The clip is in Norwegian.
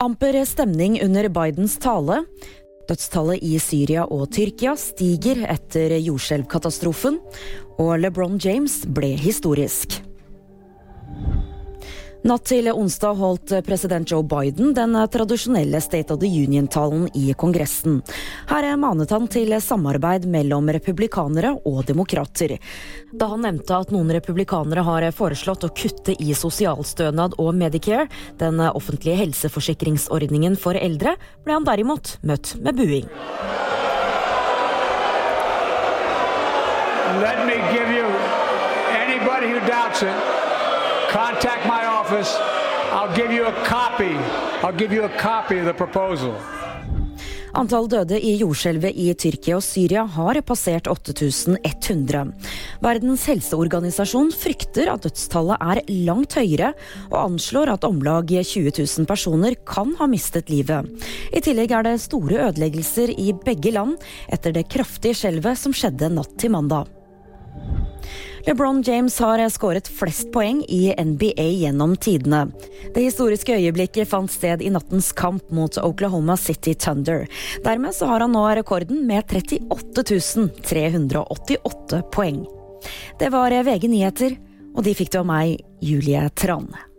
Amper stemning under Bidens tale. Dødstallet i Syria og Tyrkia stiger etter jordskjelvkatastrofen. Og LeBron James ble historisk. Natt til onsdag holdt president Joe Biden den tradisjonelle State of the Union-talen i Kongressen. Her manet han til samarbeid mellom republikanere og demokrater. Da han nevnte at noen republikanere har foreslått å kutte i sosialstønad og Medicare, den offentlige helseforsikringsordningen for eldre, ble han derimot møtt med buing. Let me give you anybody who doubts it, contact my office. I'll give you a copy. I'll give you a copy of the proposal. Antall døde i jordskjelvet i Tyrkia og Syria har passert 8100. Verdens helseorganisasjon frykter at dødstallet er langt høyere, og anslår at om lag 20 000 personer kan ha mistet livet. I tillegg er det store ødeleggelser i begge land etter det kraftige skjelvet som skjedde natt til mandag. LeBron James har skåret flest poeng i NBA gjennom tidene. Det historiske øyeblikket fant sted i nattens kamp mot Oklahoma City Thunder. Dermed så har han nå rekorden med 38 388 poeng. Det var VG nyheter, og de fikk det av meg, Julie Trane.